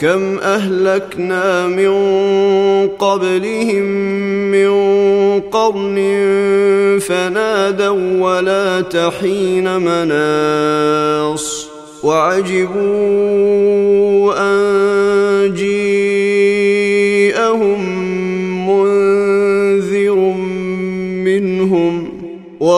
كم أهلكنا من قبلهم من قرن فنادوا ولا تحين مناص وعجبوا أن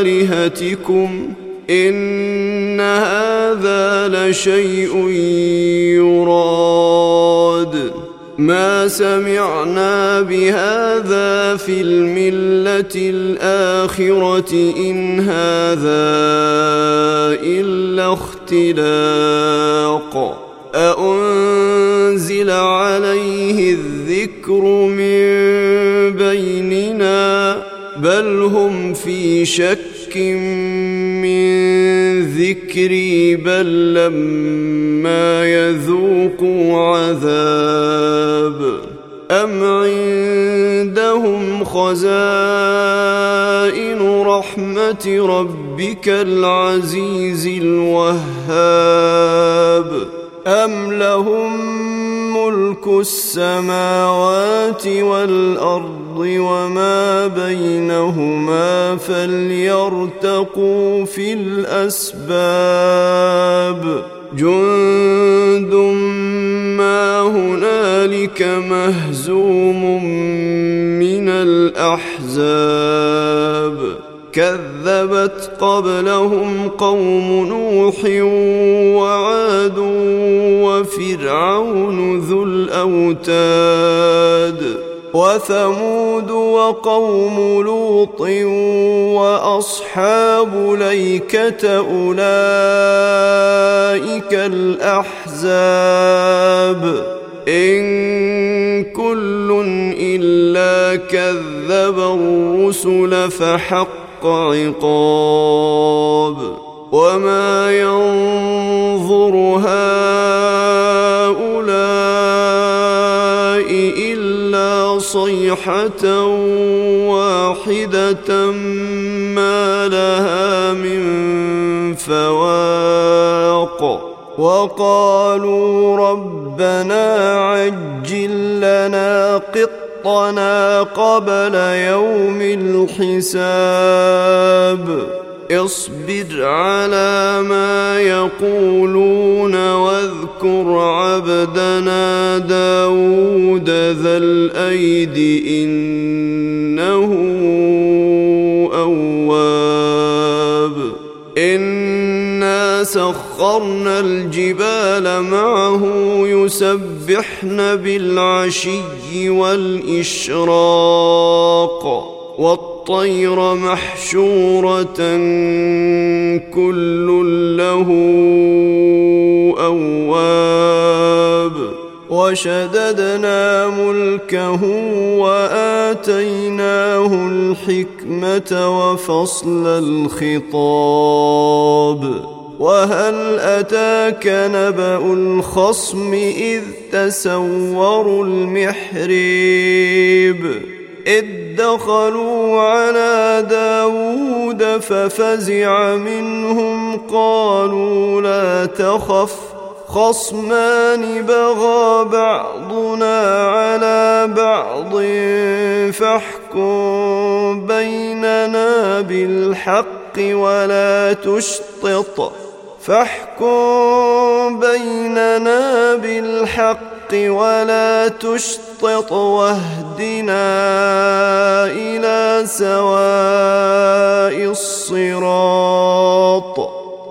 آلهتكم إن هذا لشيء يراد. ما سمعنا بهذا في الملة الآخرة إن هذا إلا اختلاق. أأنزل عليه الذكر من شك من ذكري بل لما يذوقوا عذاب أم عندهم خزائن رحمة ربك العزيز الوهاب أم لهم ملك السماوات والأرض وما بينهما فليرتقوا في الأسباب. جند ما هنالك مهزوم من الأحزاب. كذبت قبلهم قوم نوح وعاد وفرعون ذو الأوتاد. وثمود وقوم لوط وأصحاب ليكة أولئك الأحزاب. إن كل إلا كذب الرسل فحق عقاب. وما ينظر هؤلاء الا صيحه واحدة ما لها من فواق وقالوا ربنا عجل لنا قط خلقنا قبل يوم الحساب اصبر على ما يقولون واذكر عبدنا داود ذا الأيد إنه أواب. إنا سخرنا الجبال معه يسبحن بالعشي والإشراق. والطير محشورة كل له أواب وشددنا ملكه وآتيناه الحكمة وفصل الخطاب وهل أتاك نبأ الخصم إذ تسوروا المحريب إذ دخلوا على داود ففزع منهم قالوا لا تخف خصمان بغى بعضنا على بعض فاحكم بيننا بالحق ولا تشطط فاحكم بيننا بالحق ولا تشطط واهدنا إلى سواء الصراط.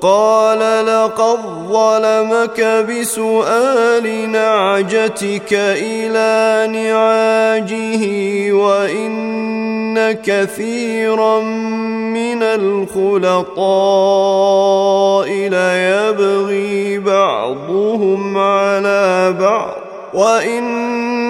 قال لقد ظلمك بسؤال نعجتك إلى نعاجه وإن كثيرا من الخلطاء ليبغي بعضهم على بعض وإن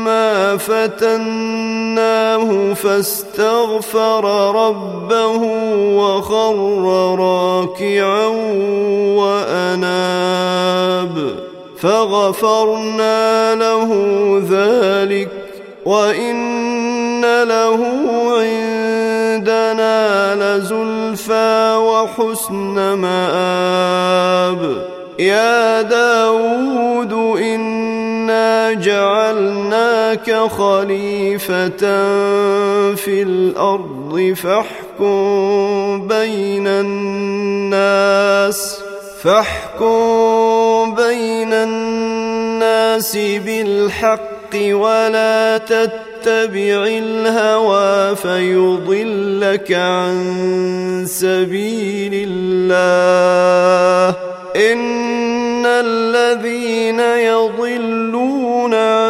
أنما فتناه فاستغفر ربه وخر راكعا وأناب. فغفرنا له ذلك وإن له عندنا لزلفى وحسن مآب. يا داود إنا خليفة في الأرض فاحكم بين الناس فاحكم بين الناس بالحق ولا تتبع الهوى فيضلك عن سبيل الله. إن الذين يضلون عن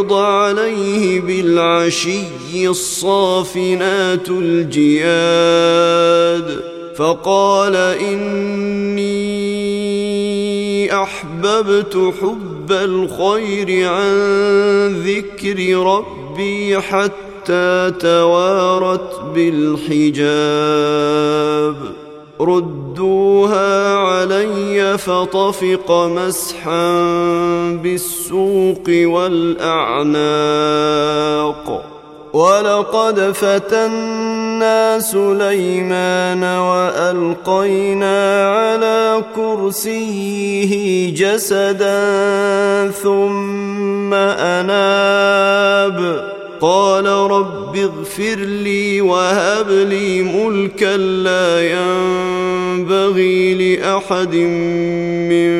عرض عليه بالعشي الصافنات الجياد. فقال إني أحببت حب الخير عن ذكر ربي حتى توارت بالحجاب. ردوها علي فطفق مسحا بالسوق والاعناق ولقد فتنا سليمان والقينا على كرسيه جسدا ثم اناب قال رب اغفر لي وهب لي ملكا لا ينبغي لأحد من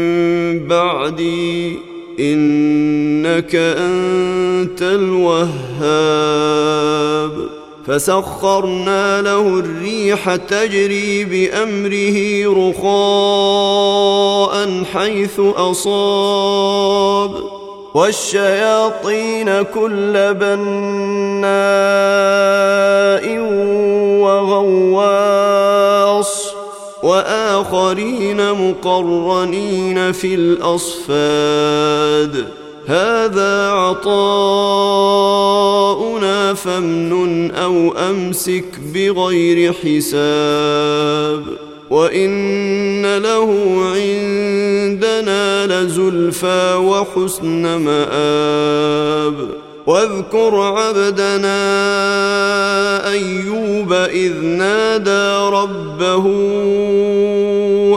بعدي إنك أنت الوهاب. فسخرنا له الريح تجري بأمره رخاء حيث أصاب. والشياطين كل بناء وغواص وآخرين مقرنين في الأصفاد هذا عطاؤنا فامنن أو أمسك بغير حساب وان له عندنا لزلفى وحسن مآب واذكر عبدنا ايوب اذ نادى ربه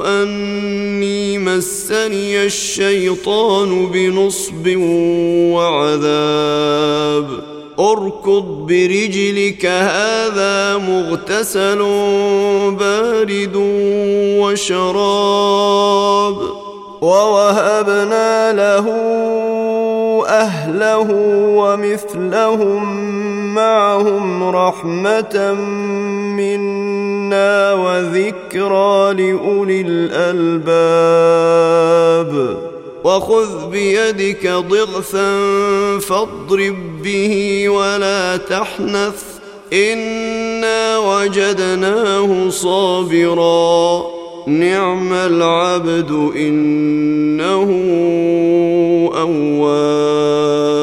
اني مسني الشيطان بنصب وعذاب أركض برجلك هذا مغتسل بارد وشراب. ووهبنا له أهله ومثلهم معهم رحمة منا وذكرى لأولي الألباب. وخذ بيدك ضغثا فاضرب به ولا تحنث إنا وجدناه صابرا. نعم العبد إنه أواب.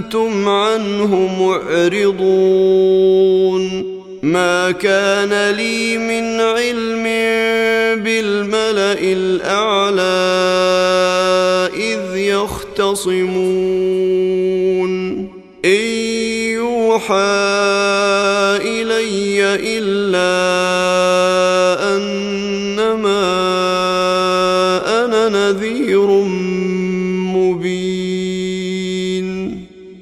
أنتم عنه معرضون. ما كان لي من علم بالملأ الأعلى إذ يختصمون. إن يوحى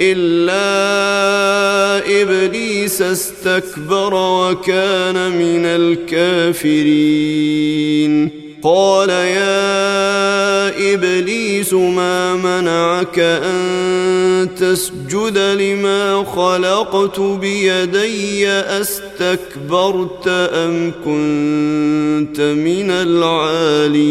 إلا إبليس استكبر وكان من الكافرين. قال يا إبليس ما منعك أن تسجد لما خلقت بيدي؟ أستكبرت أم كنت من العالين؟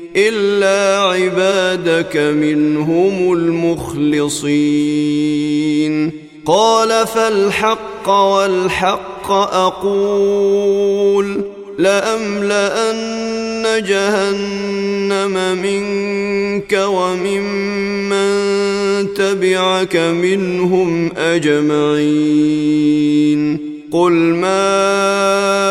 إلا عبادك منهم المخلصين. قال فالحق والحق أقول لأملأن جهنم منك وممن تبعك منهم أجمعين. قل ما